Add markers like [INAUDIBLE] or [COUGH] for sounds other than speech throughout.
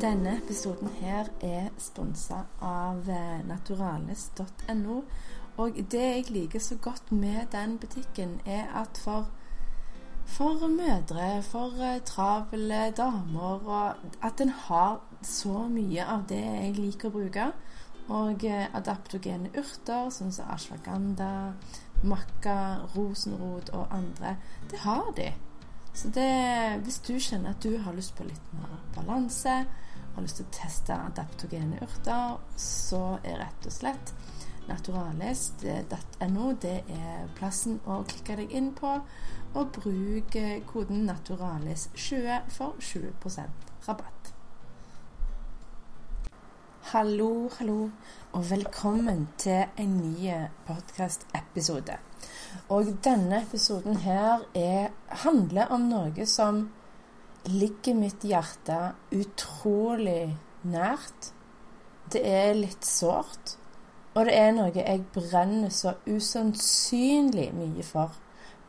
Denne episoden her er sponsa av naturalis.no naturales.no. Og det jeg liker så godt med den butikken, er at for, for mødre, for eh, travle damer og At den har så mye av det jeg liker å bruke. Og eh, adaptogene urter, sånn som ashwagandha, makka, rosenrot og andre. Det har de. Så det, hvis du kjenner at du har lyst på litt mer balanse, har lyst til å teste adaptogene urter, så er rett og slett naturalis.no det er plassen å klikke deg inn på. Og bruk koden naturalis20 for 20% rabatt. Hallo, hallo, og velkommen til en ny podkast-episode. Og denne episoden her er, handler om noe som ligger mitt hjerte utrolig nært. Det er litt sårt. Og det er noe jeg brenner så usannsynlig mye for.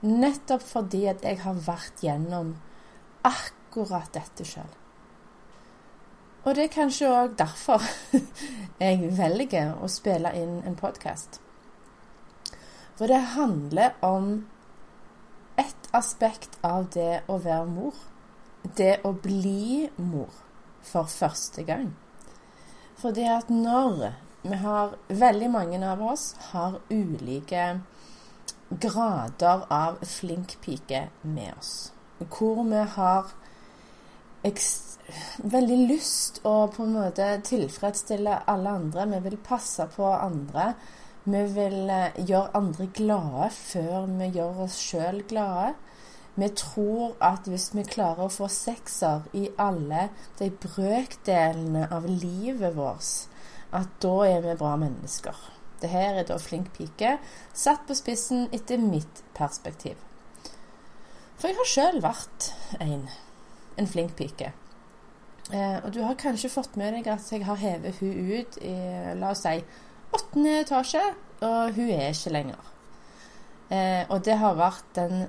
Nettopp fordi at jeg har vært gjennom akkurat dette sjøl. Og det er kanskje òg derfor [LAUGHS] jeg velger å spille inn en podkast. For det handler om ett aspekt av det å være mor det å bli mor for første gang. Fordi at når vi har Veldig mange av oss har ulike grader av flink pike med oss. Hvor vi har veldig lyst å på en måte tilfredsstille alle andre. Vi vil passe på andre. Vi vil eh, gjøre andre glade før vi gjør oss sjøl glade. Vi tror at hvis vi klarer å få sekser i alle de brøkdelene av livet vårt, at da er vi bra mennesker. Det her er da flink pike, satt på spissen etter mitt perspektiv. For jeg har sjøl vært en, en flink pike. Eh, og du har kanskje fått med deg at jeg har hevet hun ut i, la oss si, åttende etasje, og hun er ikke lenger. Eh, og det har vært den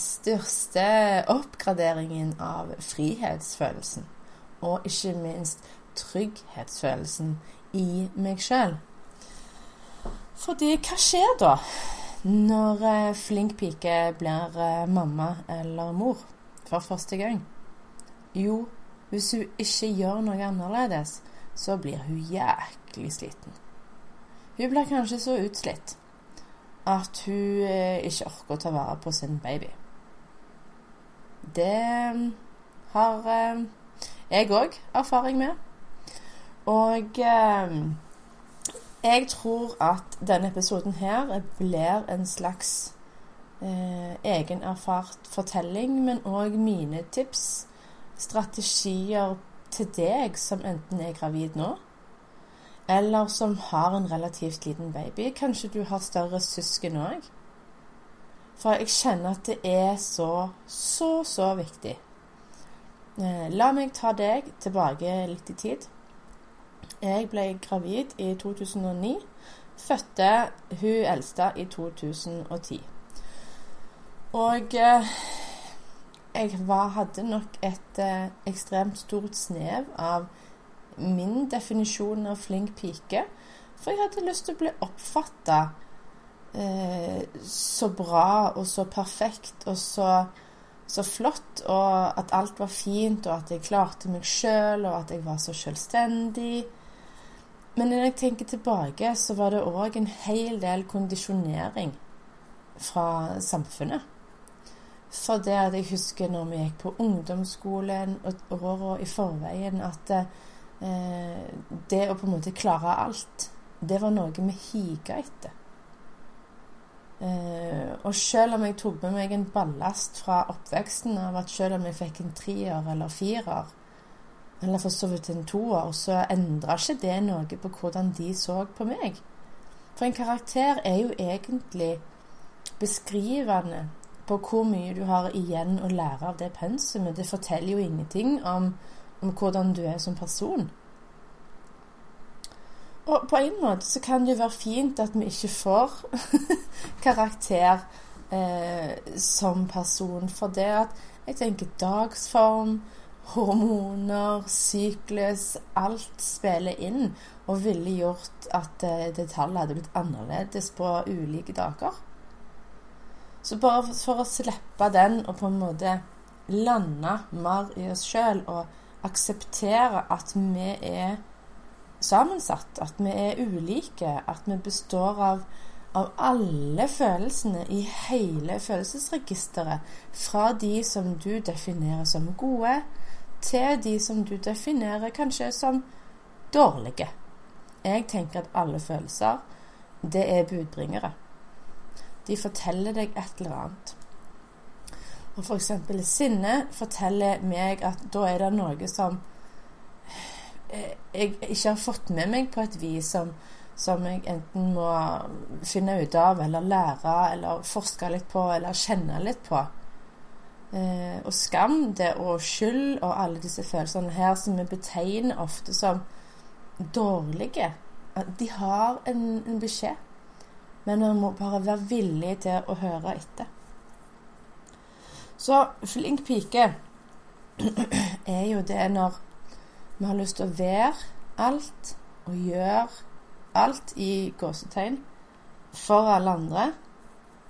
største oppgraderingen av frihetsfølelsen. Og ikke minst trygghetsfølelsen i meg sjøl. Fordi hva skjer da når eh, flink pike blir eh, mamma eller mor for første gang? Jo, hvis hun ikke gjør noe annerledes, så blir hun jæklig sliten. Hun blir kanskje så utslitt at hun eh, ikke orker å ta vare på sin baby. Det mm, har eh, jeg òg erfaring med. Og eh, jeg tror at denne episoden her blir en slags eh, egenerfart fortelling, men òg mine tips, strategier til deg som enten er gravid nå, eller som har en relativt liten baby. Kanskje du har større søsken òg. For jeg kjenner at det er så, så, så viktig. Eh, la meg ta deg tilbake litt i tid. Jeg ble gravid i 2009. Fødte hun eldste i 2010. Og eh, jeg var, hadde nok et eh, ekstremt stort snev av min definisjon av flink pike. For jeg hadde lyst til å bli oppfatta eh, så bra og så perfekt og så, så, flott, og at alt var fint, og at jeg klarte meg sjøl, og at jeg var så selvstendig. Men når jeg tenker tilbake, så var det òg en hel del kondisjonering fra samfunnet. For det at jeg husker når vi gikk på ungdomsskolen og åra i forveien, at eh, det å på en måte klare alt, det var noe vi higa etter. Eh, og selv om jeg tok med meg en ballast fra oppveksten av at selv om jeg fikk en treer eller firer, eller for så vidt en toer, så endra ikke det noe på hvordan de så på meg. For en karakter er jo egentlig beskrivende på hvor mye du har igjen å lære av det pensumet. Det forteller jo ingenting om, om hvordan du er som person. Og på en måte så kan det jo være fint at vi ikke får [LAUGHS] karakter eh, som person. For det at jeg tenker dagsform, hormoner, syklus Alt spiller inn og ville gjort at eh, det tallet hadde blitt annerledes på ulike dager. Så bare for å slippe den og på en måte lande mer i oss sjøl og akseptere at vi er sammensatt, at vi er ulike, at vi består av, av alle følelsene i hele følelsesregisteret. Fra de som du definerer som gode, til de som du definerer kanskje som dårlige. Jeg tenker at alle følelser, det er budbringere. De forteller deg et eller annet. Og f.eks. sinne forteller meg at da er det noe som Eh, jeg ikke har fått med meg på et vis som, som jeg enten må finne ut av, eller lære, eller forske litt på, eller kjenne litt på. Eh, og skam, det og skyld og alle disse følelsene her som vi betegner ofte som dårlige, de har en, en beskjed. Men man må bare være villig til å høre etter. Så flink pike [CLEARS THROAT] er jo det når vi har lyst til å være alt og gjøre alt i gåsetegn for alle andre.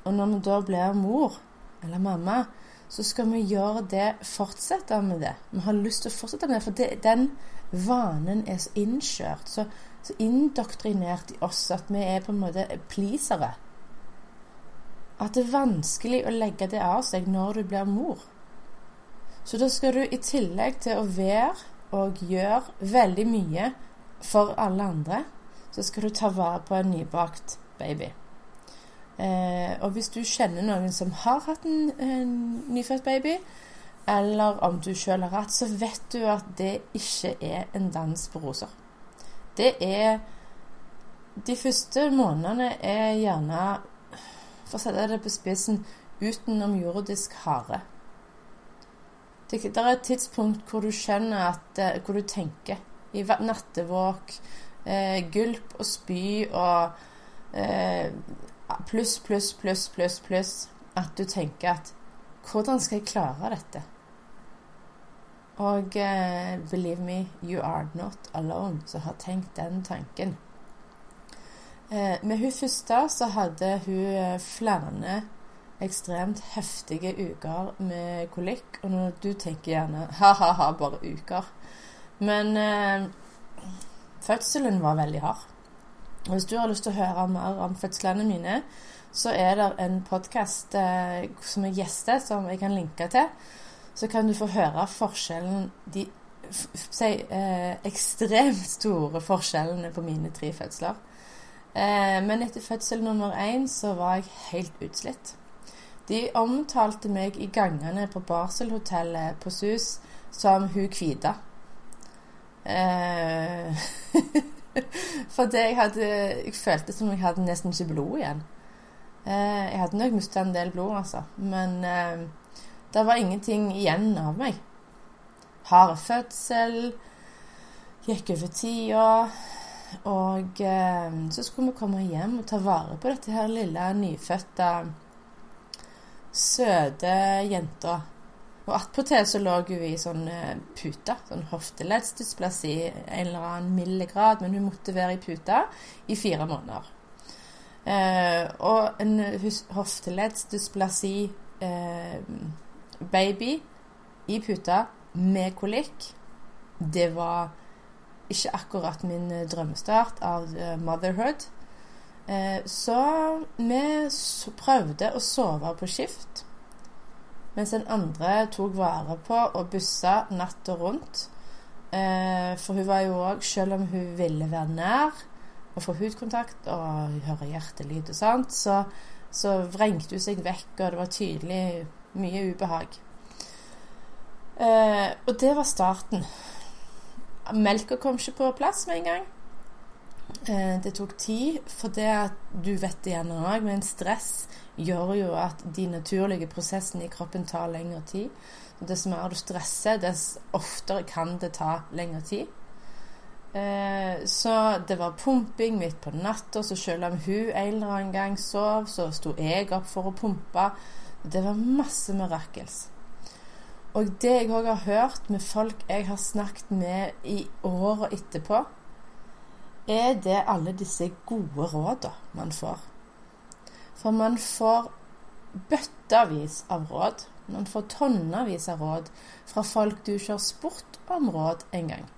Og når vi da blir mor eller mamma, så skal vi gjøre det, fortsette med det. Vi har lyst til å fortsette med det, for det, den vanen er så innkjørt, så, så, indoktrinert i oss at vi er på en måte pleasere. At det er vanskelig å legge det av seg når du blir mor. Så da skal du i tillegg til å være og gjøre veldig mye for alle andre, så skal du ta vare på en nybakt baby. Eh, og hvis du kjenner noen som har hatt en, en nyfødt baby, eller om du sjøl har hatt, så vet du at det ikke er en dans på roser. Det er De første månedene er gjerne, for å sette det på spissen, utenomjordisk hare. Det, det, er et tidspunkt hvor du skjønner at eh, Hvor du tenker. I nattevåk, eh, gulp og spy og eh, pluss, pluss, pluss, pluss, pluss. At du tenker at Hvordan skal jeg klare dette? Og eh, believe me, you are not alone, som har tenkt den tanken. Eh, med hun første så hadde hun eh, flere ekstremt heftige uker med kolikk. Og når du tenker gjerne ha-ha-ha, bare uker. Men eh, fødselen var veldig hard. Og hvis du har lyst til å høre mer om fødslene mine, så er det en podkast eh, som er gjester, som jeg kan linke til. Så kan du få høre forskjellen De si, eh, ekstremt store forskjellene på mine tre fødsler. Eh, men etter fødsel nummer én så var jeg helt utslitt. De omtalte meg i gangene på barselhotellet på SUS som hun hvite. Eh, [LAUGHS] Fordi jeg hadde Jeg følte som jeg hadde nesten ikke blod igjen. Eh, jeg hadde nok mista en del blod, altså. Men eh, det var ingenting igjen av meg. Hard fødsel. Gikk over tida. Og eh, så skulle vi komme hjem og ta vare på dette her lille nyfødte søte jenta. Og attpåtil så lå hun i sånn uh, pute, sånn hofteleddsdysplasi, en eller annen mildegrad, men hun måtte være i puta i fire måneder. Eh, og en hofteleddsdysplasi uh, baby i puta med kolikk, det var ikke akkurat min drømmestart av motherhood. Eh, så vi prøvde å sove på skift, mens den andre tok vare på og bussa natta rundt. Eh, for hun var jo òg, selv om hun ville være nær og få hudkontakt og høre hjertelyd og sånt, så, så vrengte hun seg vekk, og det var tydelig mye ubehag. Eh, og det var starten. Melka kom ikke på plass med en gang. Eh, det tok tid, for det at du vet det gjerne òg, men stress gjør jo at de naturlige prosessene i kroppen tar lengre tid. Dess mer du stresser, dess oftere kan det ta lengre tid. Eh, så det var pumping midt på natta, så selv om hun en eller annen gang sov, så sto jeg opp for å pumpe. Det var masse mirakels. Og det jeg òg har hørt med folk jeg har snakket med i åra etterpå, er det alle disse gode rådene man får. For man får bøttevis av råd. Man får tonnevis av råd fra folk du ikke har spurt om råd engang.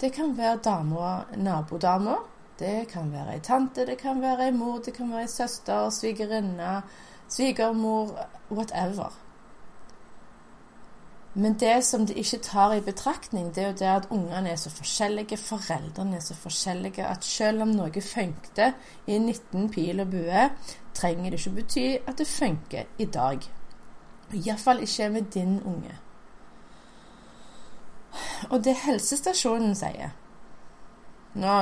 Det kan være dama, nabodama. Det kan være ei tante, det kan være ei mor, det kan være ei søster, svigerinne, svigermor, whatever. Men det som de ikke tar i betraktning, det er jo det at ungene er så forskjellige, foreldrene er så forskjellige, at selv om noe funket i 19 pil og bue, trenger det ikke bety at det funker i dag. Iallfall ikke med din unge. Og det helsestasjonen sier Nå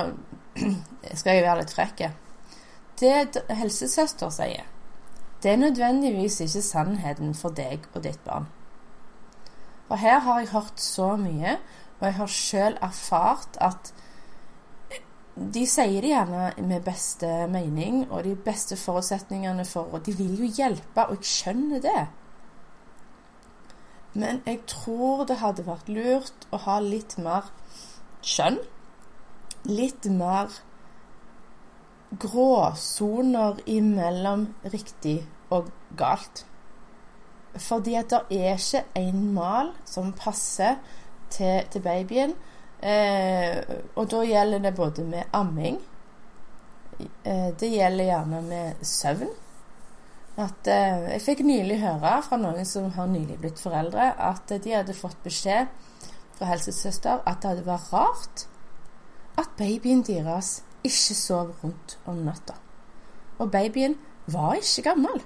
[CLEARS THROAT] skal jeg være litt frekk. Det helsesøster sier, det er nødvendigvis ikke sannheten for deg og ditt barn. Og her har jeg hørt så mye, og jeg har sjøl erfart at de sier det gjerne med beste mening og de beste forutsetningene for Og de vil jo hjelpe, og jeg skjønner det. Men jeg tror det hadde vært lurt å ha litt mer skjønn. Litt mer gråsoner imellom riktig og galt. Fordi at det er ikke en mal som passer til, til babyen. Eh, og da gjelder det både med amming eh, Det gjelder gjerne med søvn. At, eh, jeg fikk nylig høre fra noen som har nylig blitt foreldre, at de hadde fått beskjed fra helsesøster at det hadde vært rart at babyen deres ikke sov rundt om natta. Og babyen var ikke gammel.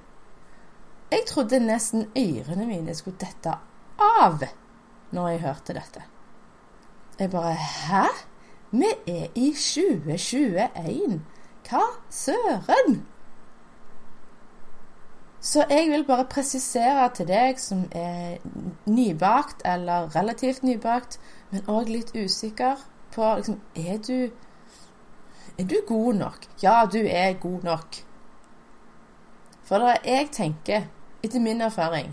Jeg trodde nesten ørene mine skulle dette av når jeg hørte dette. Jeg bare Hæ? Vi er i 2021. Hva søren? Så jeg vil bare presisere til deg som er nybakt, eller relativt nybakt, men òg litt usikker på liksom, Er du Er du god nok? Ja, du er god nok. For det jeg tenker, etter min erfaring,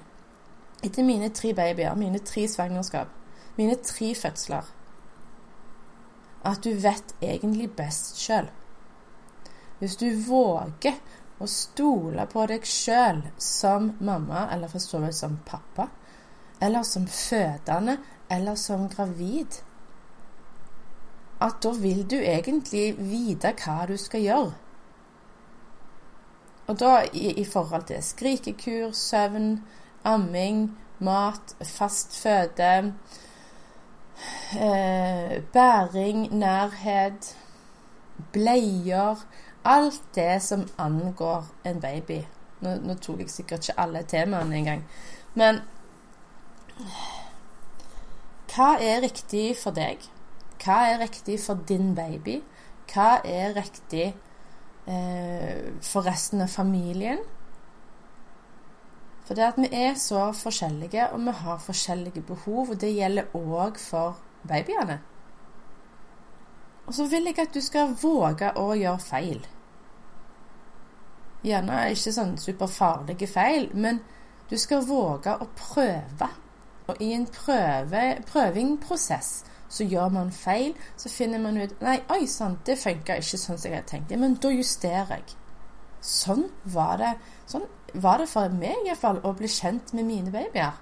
etter mine tre babyer, mine tre svangerskap, mine tre fødsler At du vet egentlig best sjøl. Hvis du våger å stole på deg sjøl som mamma, eller for så vidt som pappa, eller som fødende, eller som gravid, at da vil du egentlig vite hva du skal gjøre. Og da i, i forhold til skrikekur, søvn, amming, mat, fast føde, eh, bæring, nærhet, bleier Alt det som angår en baby. Nå, nå tok jeg sikkert ikke alle temaene engang. Men hva er riktig for deg? Hva er riktig for din baby? Hva er riktig for resten av familien. For det at vi er så forskjellige, og vi har forskjellige behov, og det gjelder òg for babyene. Og så vil jeg at du skal våge å gjøre feil. Gjerne ikke sånn superfarlige feil, men du skal våge å prøve. Og i en prøve, prøvingprosess så gjør man feil, så finner man ut Nei, oi sann, det funka ikke sånn som jeg hadde. Men da justerer jeg. Sånn var det Sånn var det for meg iallfall å bli kjent med mine babyer.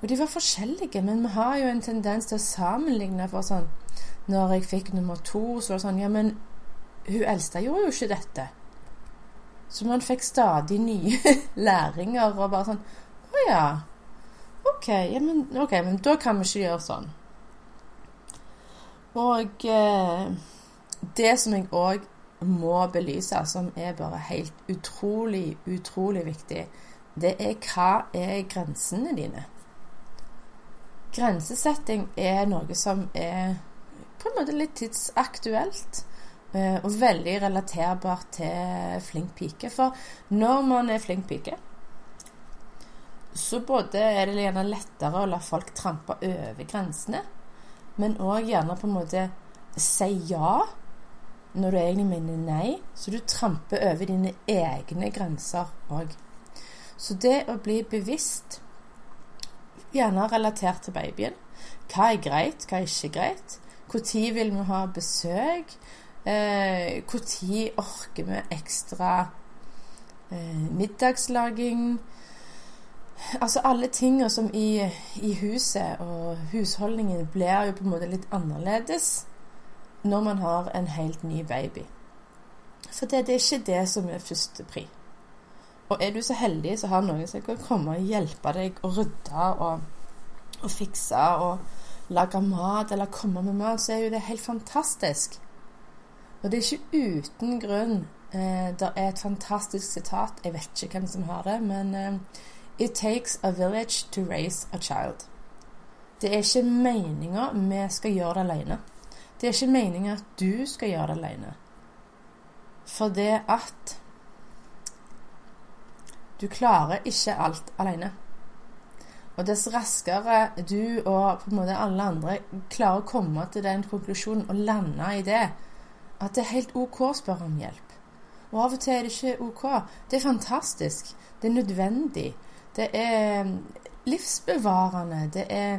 Og de var forskjellige, men vi har jo en tendens til å sammenligne for sånn Når jeg fikk nummer to, så var det sånn Ja, men hun eldste gjorde jo ikke dette. Så man fikk stadig nye [LAUGHS] læringer og bare sånn Å ja. OK, ja, men, okay, men da kan vi ikke gjøre sånn. Og eh, det som jeg òg må belyse, som er bare helt utrolig, utrolig viktig, det er hva er grensene dine? Grensesetting er noe som er på en måte litt tidsaktuelt. Eh, og veldig relaterbart til flink pike. For når man er flink pike, så både er det gjerne lettere å la folk trampe over grensene, men òg gjerne på en måte si ja når du egentlig mener nei. Så du tramper over dine egne grenser òg. Så det å bli bevisst, gjerne relatert til babyen Hva er greit, hva er ikke greit? Når vil vi ha besøk? Når eh, orker vi ekstra eh, middagslaging? Altså alle tingene som i, i, huset og husholdningen blir jo på en måte litt annerledes når man har en helt ny baby. For det, det er ikke det som er førstepri. Og er du så heldig så har noen som kan komme og hjelpe deg å rydde og, og fikse og lage mat eller komme med mat, så er jo det helt fantastisk. Og det er ikke uten grunn. Eh, det er et fantastisk sitat. Jeg vet ikke hvem som har det, men eh, It takes a village to raise a child. Det er ikke meninga vi skal gjøre det alene. Det er ikke meninga at du skal gjøre det alene. For det at du klarer ikke alt alene. Og dess raskere du og på en måte alle andre klarer å komme til den konklusjonen og lande i det, at det er helt OK å spørre om hjelp. Og av og til er det ikke OK. Det er fantastisk. Det er nødvendig. Det er livsbevarende. Det er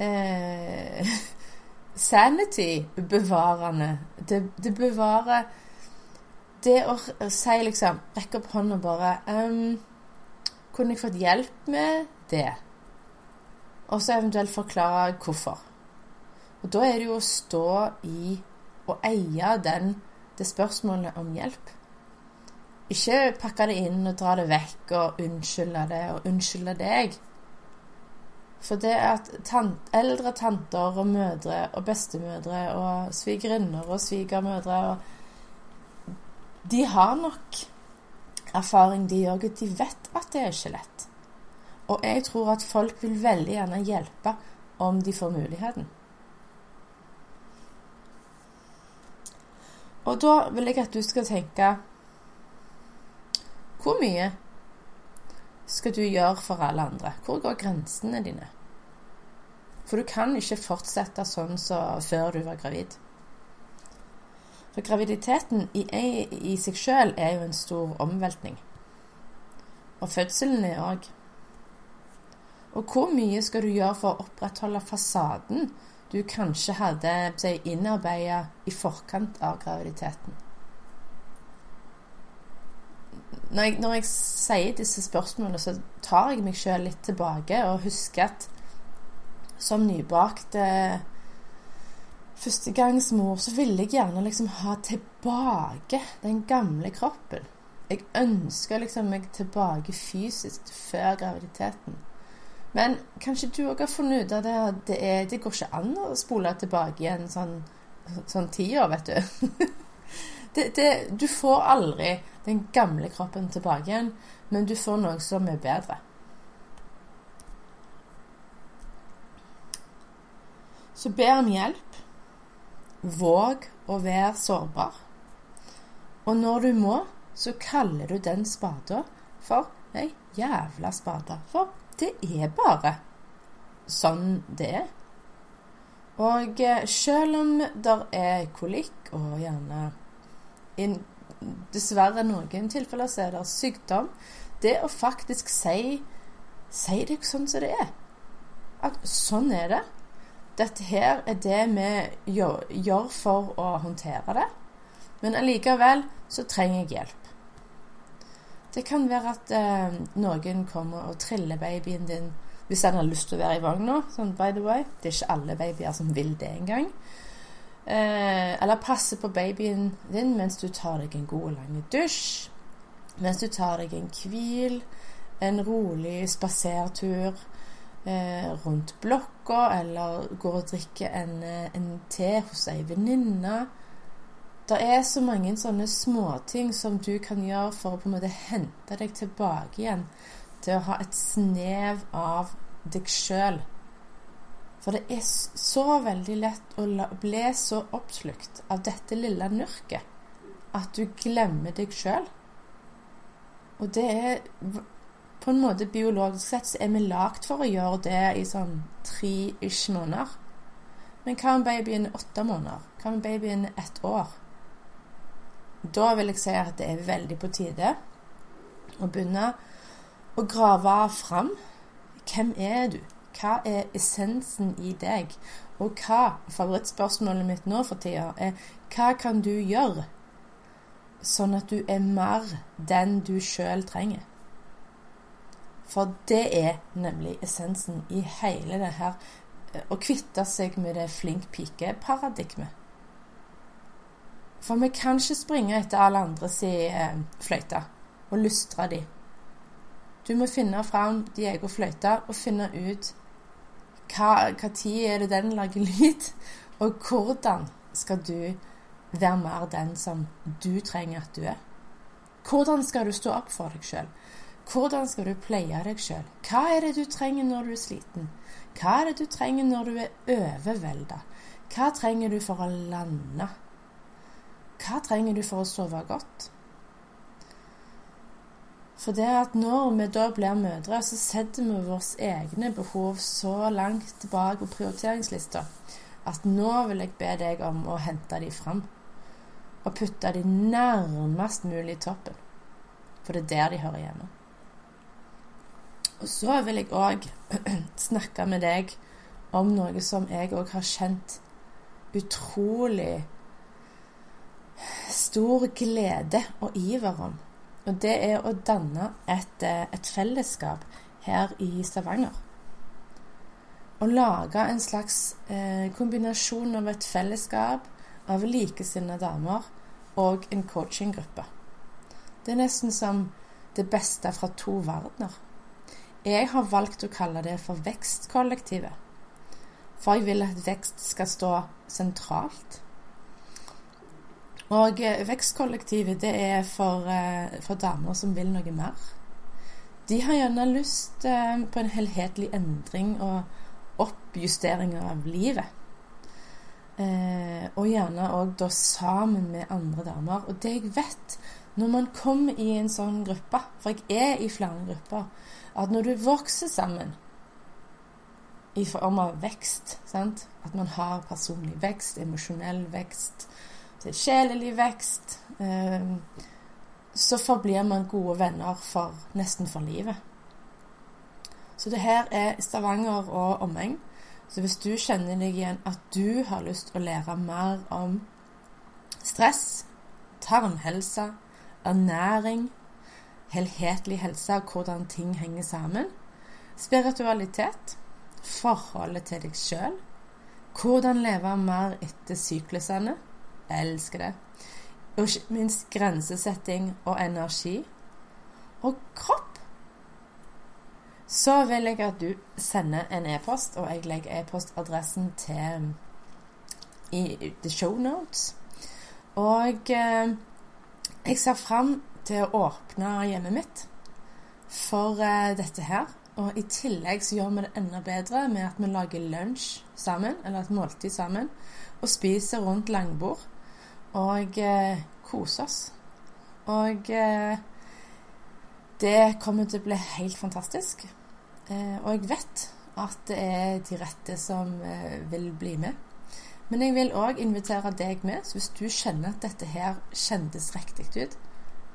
eh, [LAUGHS] sanity-bevarende. Det, det, bevarer Det å si liksom Rekke opp hånda bare um, Kunne jeg fått hjelp med det? Og så eventuelt forklare hvorfor. Og da er det jo å stå i og eie den, det spørsmålet om hjelp. Ikke pakke det inn og dra det vekk og unnskylde det og unnskylde deg. For det at tant, eldre tanter og mødre og bestemødre og svigerinner og svigermødre De har nok erfaring, de òg. De vet at det er ikke lett. Og jeg tror at folk vil veldig gjerne hjelpe om de får muligheten. Og da vil jeg at du skal tenke Hvor mye skal du gjøre for alle andre? Hvor går grensene dine? For du kan ikke fortsette sånn som så før du var gravid. For graviditeten i, i seg sjøl er jo en stor omveltning. Og fødselen er òg. Og hvor mye skal du gjøre for å opprettholde fasaden du kanskje hadde innarbeida i forkant av graviditeten? Når jeg, når jeg sier disse spørsmålene, så tar jeg meg sjøl litt tilbake og husker at som nybakt eh, førstegangsmor så ville jeg gjerne liksom ha tilbake den gamle kroppen. Jeg ønsker liksom meg tilbake fysisk før graviditeten. Men kanskje du òg har funnet ut at det, det, er, det, går ikke an å spole tilbake igjen sånn, sånn tiår, vet du. [LAUGHS] det, du får aldri den gamle kroppen tilbake igjen, men du får noe som er bedre. Så be om hjelp. Våg å være sårbar. Og når du må, så kaller du den spada for ei jævla spade. For det er bare sånn det er. Og eh, selv om det er kolikk og gjerne dessverre noen tilfeller så er det sykdom. Det å faktisk si Si det sånn som det er. At sånn er det. Dette her er det vi gjør, gjør for å håndtere det. Men allikevel så trenger jeg hjelp. Det kan være at eh, noen kommer og triller babyen din hvis han har lyst til å være i vogna. Sånn by the way. Det er ikke alle babyer som vil det engang. Eh, eller passe på babyen din mens du tar deg en god, og lang dusj. Mens du tar deg en hvil, en rolig spasertur eh, rundt blokka, eller går og drikker en, eh, en te hos ei venninne. Det er så mange sånne småting som du kan gjøre for å på en måte hente deg tilbake igjen til å ha et snev av deg sjøl. For det er så veldig lett å bli så oppslukt av dette lille nurket at du glemmer deg sjøl. Og det er på en måte biologisk sett så er vi lagd for å gjøre det i sånn tre-ish måneder. Men hva om babyen er åtte måneder? Hva om babyen er ett år? Da vil jeg si at det er veldig på tide å begynne å grave fram hvem er du? Hva er essensen i deg? Og hva, favorittspørsmålet mitt nå for tida, er hva kan du gjøre sånn at du er mer den du sjøl trenger? For det er nemlig essensen i hele det her eh, å kvitte seg med det flink pike-paradigmet. For vi kan ikke springe etter alle andre si eh, fløyte og lystre de. Du må finne fram de egen fløyte og finne ut hva, hva tid er det den lager lyd, og hvordan skal du være mer den som du trenger at du er. Hvordan skal du stå opp for deg sjøl? Hvordan skal du pleie deg sjøl? Hva er det du trenger når du er sliten? Hva er det du trenger når du er overvelda? Hva trenger du for å lande? Hva trenger du for å sove godt? For det at når vi da blir mødre, så setter vi våre egne behov så langt tilbake på prioriteringslista at nå vil jeg be deg om å hente dem fram. Og putte dem nærmest mulig toppen. For det er der de hører hjemme. Og så vil jeg òg [CLEARS THROAT] snakke med deg om noe som jeg òg har kjent utrolig stor glede og iver om. Og det er å danne et, eh, et fellesskap her i Stavanger. Å lage en slags eh, kombinasjon av et fellesskap av likesinnede damer og en coachinggruppe. Det er nesten som det beste fra to verdener. Jeg har valgt å kalle det for vekstkollektivet. For jeg vil at vekst skal stå sentralt. Og eh, vekstkollektivet det er for, eh, for, damer som vil noe mer. De har gjerne lyst eh, på en helhetlig endring og oppjustering av livet. og gjerne òg da sammen med andre damer. Og det jeg vet når man kommer i en sånn gruppe, for jeg er i flere grupper at når du vokser sammen i form av vekst, sant? at man har personlig vekst, emosjonell vekst, sjelelig vekst, eh, så forblir man gode venner for nesten for livet. Så det her er Stavanger og omegn. Så hvis du kjenner deg igjen at du har lyst til å lære mer om stress, tarmhelse, ernæring, helhetlig helse og hvordan ting henger sammen. Spiritualitet, forholdet til deg sjøl, hvordan leve mer etter syklusene. Jeg elsker det. Og ikke minst grensesetting og energi. Og kropp. Så vil jeg at du sender en e-post, og jeg legger e-postadressen til i the show notes. Og eh, jeg ser fram til å åpne hjemmet mitt for eh, dette her. Og i tillegg så gjør vi det enda bedre med at vi lager lunsj sammen, eller et måltid sammen, og spiser rundt langbord og eh, kose oss. Og eh, det kommer til å bli helt fantastisk. og jeg vet at det er de rette som vil bli med. Men jeg vil òg invitere deg med, så hvis du kjenner at dette her kjentes riktig ut,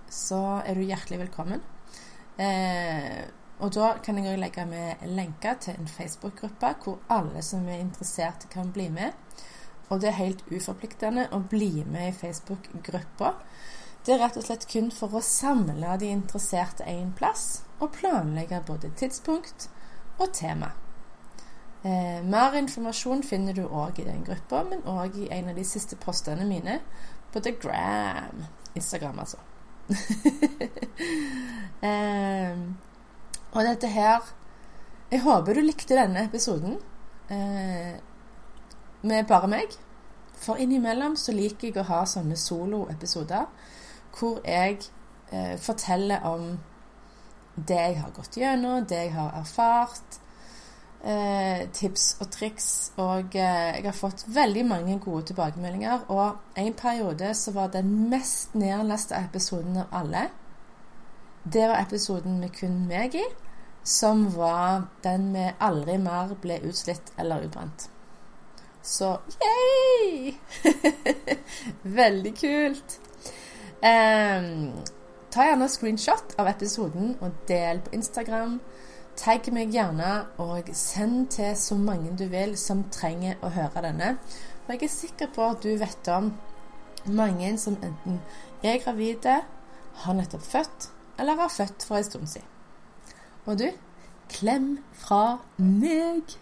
så er du hjertelig velkommen. Eh, og da kan jeg òg legge med lenker til en Facebook-gruppe hvor alle som er interessert, kan bli med. Og det er helt uforpliktende å bli med i Facebook-gruppa. Det er rett og slett kun for å samle de interesserte én plass, og planlegge både tidspunkt og tema. Eh, mer informasjon finner du òg i den gruppa, men òg i en av de siste postene mine på The Gram. Instagram, altså [LAUGHS] eh, og dette her Jeg håper du likte denne episoden uh, med bare meg. For innimellom så liker jeg å ha sånne soloepisoder hvor jeg eh, forteller om det jeg har gått gjennom, det jeg har erfart. Eh, tips og triks. Og eh, jeg har fått veldig mange gode tilbakemeldinger. Og en periode så var den mest nedlasta episoden av alle. Det var episoden med kun meg i, som var den med 'Aldri mer ble utslitt eller utbrent'. Så yay! [LAUGHS] Veldig kult. Um, ta gjerne screenshot av episoden og del på Instagram. Tagg meg gjerne, og send til så mange du vil som trenger å høre denne. For jeg er sikker på at du vet om mange som enten er gravide, har nettopp født, eller har født for en stund siden. Og du, klem fra meg!